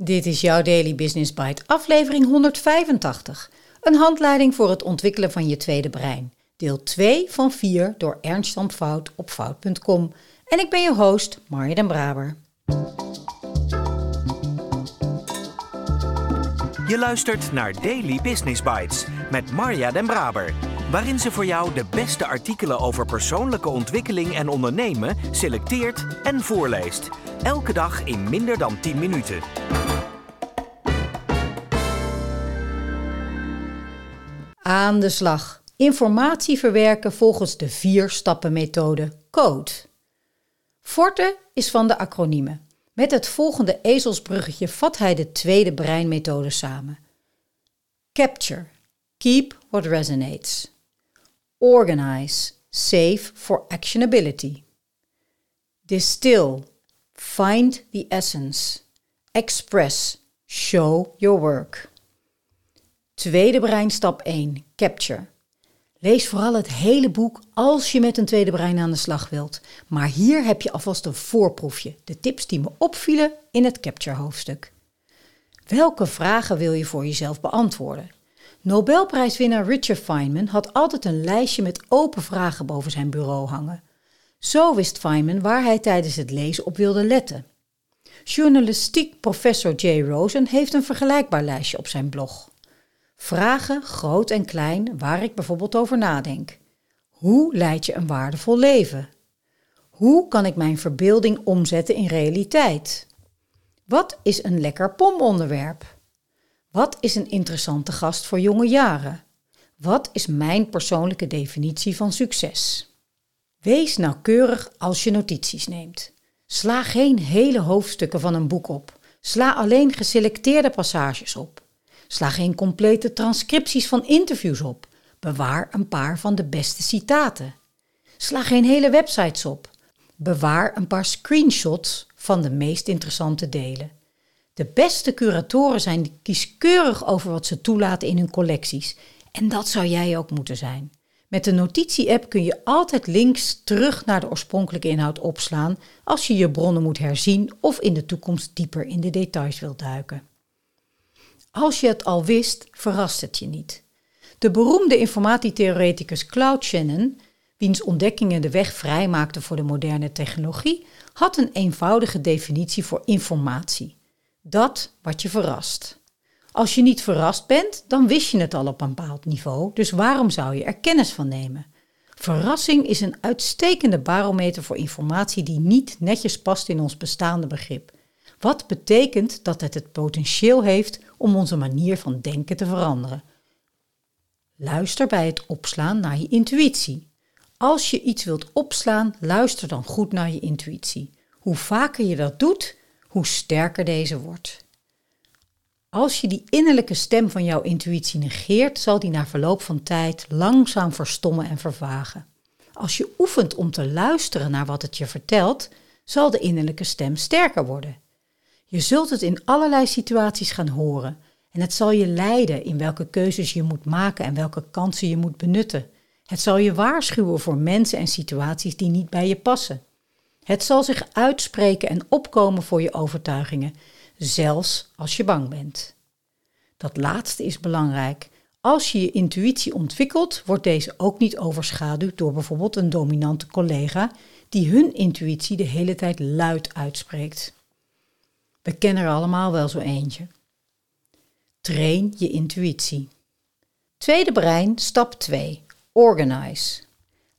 Dit is jouw Daily Business Bite, aflevering 185. Een handleiding voor het ontwikkelen van je tweede brein. Deel 2 van 4 door Ernst Fout op fout.com. En ik ben je host, Marja den Braber. Je luistert naar Daily Business Bites met Marja den Braber waarin ze voor jou de beste artikelen over persoonlijke ontwikkeling en ondernemen selecteert en voorleest. Elke dag in minder dan 10 minuten. Aan de slag. Informatie verwerken volgens de vier stappen methode CODE. Forte is van de acroniemen. Met het volgende ezelsbruggetje vat hij de tweede breinmethode samen. Capture. Keep what resonates. Organize, save for actionability. Distill, find the essence. Express, show your work. Tweede brein stap 1, capture. Lees vooral het hele boek als je met een tweede brein aan de slag wilt. Maar hier heb je alvast een voorproefje, de tips die me opvielen in het capture hoofdstuk. Welke vragen wil je voor jezelf beantwoorden? Nobelprijswinnaar Richard Feynman had altijd een lijstje met open vragen boven zijn bureau hangen. Zo wist Feynman waar hij tijdens het lezen op wilde letten. Journalistiek professor Jay Rosen heeft een vergelijkbaar lijstje op zijn blog. Vragen, groot en klein, waar ik bijvoorbeeld over nadenk. Hoe leid je een waardevol leven? Hoe kan ik mijn verbeelding omzetten in realiteit? Wat is een lekker pomonderwerp? Wat is een interessante gast voor jonge jaren? Wat is mijn persoonlijke definitie van succes? Wees nauwkeurig als je notities neemt. Sla geen hele hoofdstukken van een boek op. Sla alleen geselecteerde passages op. Sla geen complete transcripties van interviews op. Bewaar een paar van de beste citaten. Sla geen hele websites op. Bewaar een paar screenshots van de meest interessante delen. De beste curatoren zijn kieskeurig over wat ze toelaten in hun collecties. En dat zou jij ook moeten zijn. Met de notitie-app kun je altijd links terug naar de oorspronkelijke inhoud opslaan als je je bronnen moet herzien of in de toekomst dieper in de details wilt duiken. Als je het al wist, verrast het je niet. De beroemde informatietheoreticus Claude Shannon, wiens ontdekkingen de weg vrijmaakten voor de moderne technologie, had een eenvoudige definitie voor informatie dat wat je verrast. Als je niet verrast bent, dan wist je het al op een bepaald niveau, dus waarom zou je er kennis van nemen? Verrassing is een uitstekende barometer voor informatie die niet netjes past in ons bestaande begrip. Wat betekent dat het het potentieel heeft om onze manier van denken te veranderen. Luister bij het opslaan naar je intuïtie. Als je iets wilt opslaan, luister dan goed naar je intuïtie. Hoe vaker je dat doet, hoe sterker deze wordt. Als je die innerlijke stem van jouw intuïtie negeert, zal die na verloop van tijd langzaam verstommen en vervagen. Als je oefent om te luisteren naar wat het je vertelt, zal de innerlijke stem sterker worden. Je zult het in allerlei situaties gaan horen en het zal je leiden in welke keuzes je moet maken en welke kansen je moet benutten. Het zal je waarschuwen voor mensen en situaties die niet bij je passen. Het zal zich uitspreken en opkomen voor je overtuigingen, zelfs als je bang bent. Dat laatste is belangrijk. Als je je intuïtie ontwikkelt, wordt deze ook niet overschaduwd door bijvoorbeeld een dominante collega die hun intuïtie de hele tijd luid uitspreekt. We kennen er allemaal wel zo eentje. Train je intuïtie. Tweede brein, stap 2. Organize.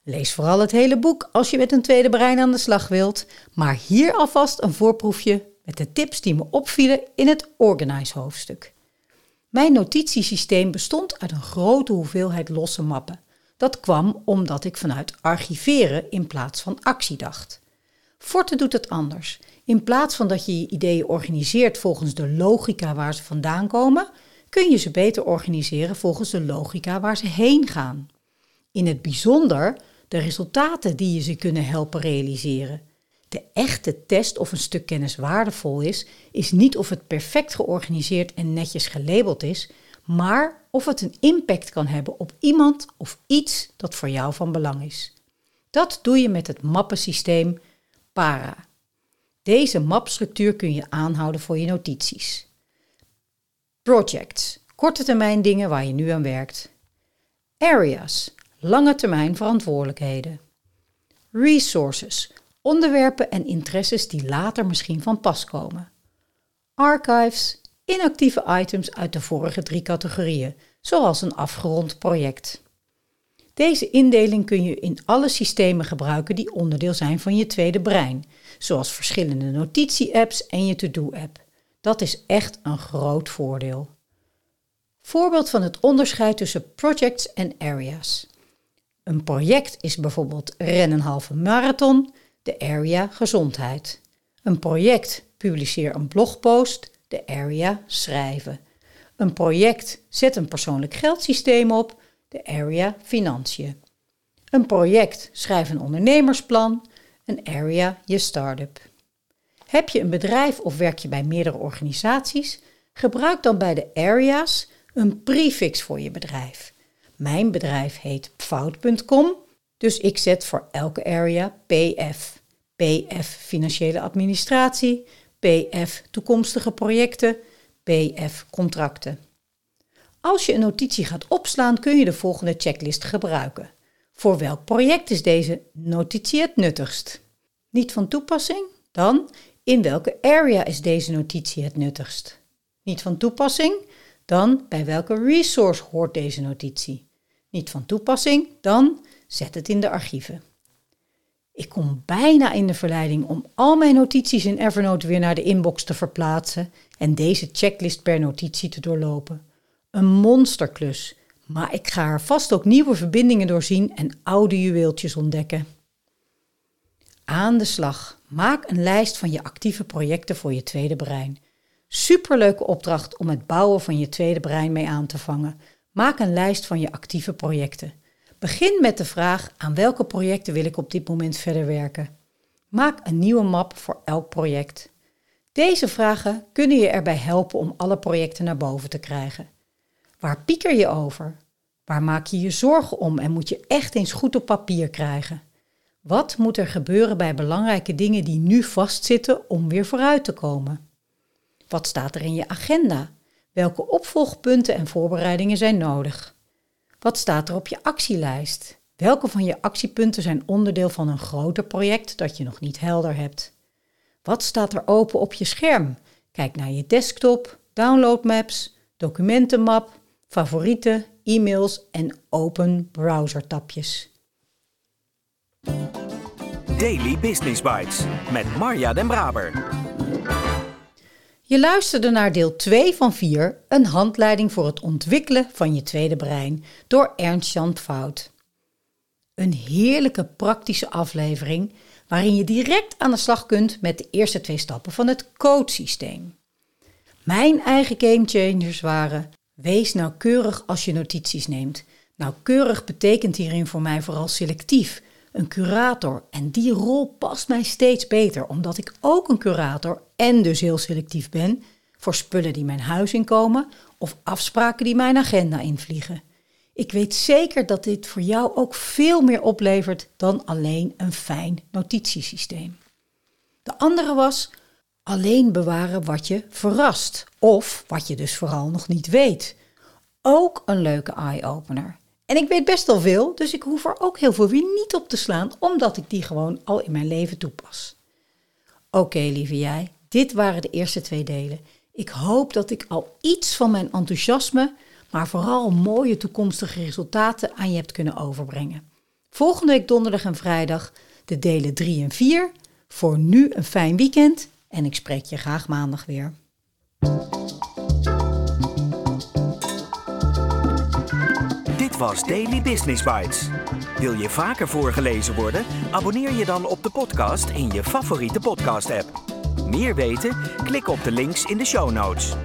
Lees vooral het hele boek als je met een tweede brein aan de slag wilt, maar hier alvast een voorproefje met de tips die me opvielen in het Organize hoofdstuk. Mijn notitiesysteem bestond uit een grote hoeveelheid losse mappen. Dat kwam omdat ik vanuit archiveren in plaats van actie dacht. Forte doet het anders. In plaats van dat je je ideeën organiseert volgens de logica waar ze vandaan komen, kun je ze beter organiseren volgens de logica waar ze heen gaan. In het bijzonder de resultaten die je ze kunnen helpen realiseren. De echte test of een stuk kennis waardevol is, is niet of het perfect georganiseerd en netjes gelabeld is, maar of het een impact kan hebben op iemand of iets dat voor jou van belang is. Dat doe je met het mappensysteem PARA. Deze mapstructuur kun je aanhouden voor je notities. Projects, korte termijn dingen waar je nu aan werkt. Areas, lange termijn verantwoordelijkheden. Resources, onderwerpen en interesses die later misschien van pas komen. Archives, inactieve items uit de vorige drie categorieën, zoals een afgerond project. Deze indeling kun je in alle systemen gebruiken die onderdeel zijn van je tweede brein, zoals verschillende notitie-apps en je to-do-app. Dat is echt een groot voordeel. Voorbeeld van het onderscheid tussen projects en areas. Een project is bijvoorbeeld ren een halve marathon, de area gezondheid. Een project publiceer een blogpost, de area schrijven. Een project zet een persoonlijk geldsysteem op, de area financiën. Een project schrijf een ondernemersplan, een area je start-up. Heb je een bedrijf of werk je bij meerdere organisaties? Gebruik dan bij de areas een prefix voor je bedrijf. Mijn bedrijf heet fout.com, dus ik zet voor elke area PF. PF financiële administratie, PF toekomstige projecten, PF contracten. Als je een notitie gaat opslaan, kun je de volgende checklist gebruiken. Voor welk project is deze notitie het nuttigst? Niet van toepassing? Dan in welke area is deze notitie het nuttigst? Niet van toepassing? Dan bij welke resource hoort deze notitie? Niet van toepassing? Dan zet het in de archieven. Ik kom bijna in de verleiding om al mijn notities in Evernote weer naar de inbox te verplaatsen en deze checklist per notitie te doorlopen. Een monsterklus, maar ik ga er vast ook nieuwe verbindingen doorzien en oude juweeltjes ontdekken. Aan de slag. Maak een lijst van je actieve projecten voor je tweede brein. Superleuke opdracht om het bouwen van je tweede brein mee aan te vangen. Maak een lijst van je actieve projecten. Begin met de vraag aan welke projecten wil ik op dit moment verder werken. Maak een nieuwe map voor elk project. Deze vragen kunnen je erbij helpen om alle projecten naar boven te krijgen. Waar pieker je over? Waar maak je je zorgen om en moet je echt eens goed op papier krijgen? Wat moet er gebeuren bij belangrijke dingen die nu vastzitten om weer vooruit te komen? Wat staat er in je agenda? Welke opvolgpunten en voorbereidingen zijn nodig? Wat staat er op je actielijst? Welke van je actiepunten zijn onderdeel van een groter project dat je nog niet helder hebt? Wat staat er open op je scherm? Kijk naar je desktop, downloadmaps, documentenmap, favorieten, e-mails en open browsertapjes. Daily Business Bites met Marja Den Braber. Je luisterde naar deel 2 van 4, een handleiding voor het ontwikkelen van je tweede brein, door Ernst Jan Fout. Een heerlijke praktische aflevering waarin je direct aan de slag kunt met de eerste twee stappen van het codesysteem. Mijn eigen gamechangers waren: wees nauwkeurig als je notities neemt. Nauwkeurig betekent hierin voor mij vooral selectief een curator. En die rol past mij steeds beter, omdat ik ook een curator en dus heel selectief ben voor spullen die mijn huis inkomen of afspraken die mijn agenda invliegen. Ik weet zeker dat dit voor jou ook veel meer oplevert dan alleen een fijn notitiesysteem. De andere was alleen bewaren wat je verrast of wat je dus vooral nog niet weet. Ook een leuke eye-opener. En ik weet best al veel, dus ik hoef er ook heel veel weer niet op te slaan, omdat ik die gewoon al in mijn leven toepas. Oké, lieve jij, dit waren de eerste twee delen. Ik hoop dat ik al iets van mijn enthousiasme, maar vooral mooie toekomstige resultaten aan je hebt kunnen overbrengen. Volgende week donderdag en vrijdag de delen 3 en 4. Voor nu een fijn weekend en ik spreek je graag maandag weer. was Daily Business Bites. Wil je vaker voorgelezen worden? Abonneer je dan op de podcast in je favoriete podcast-app. Meer weten? Klik op de links in de show notes.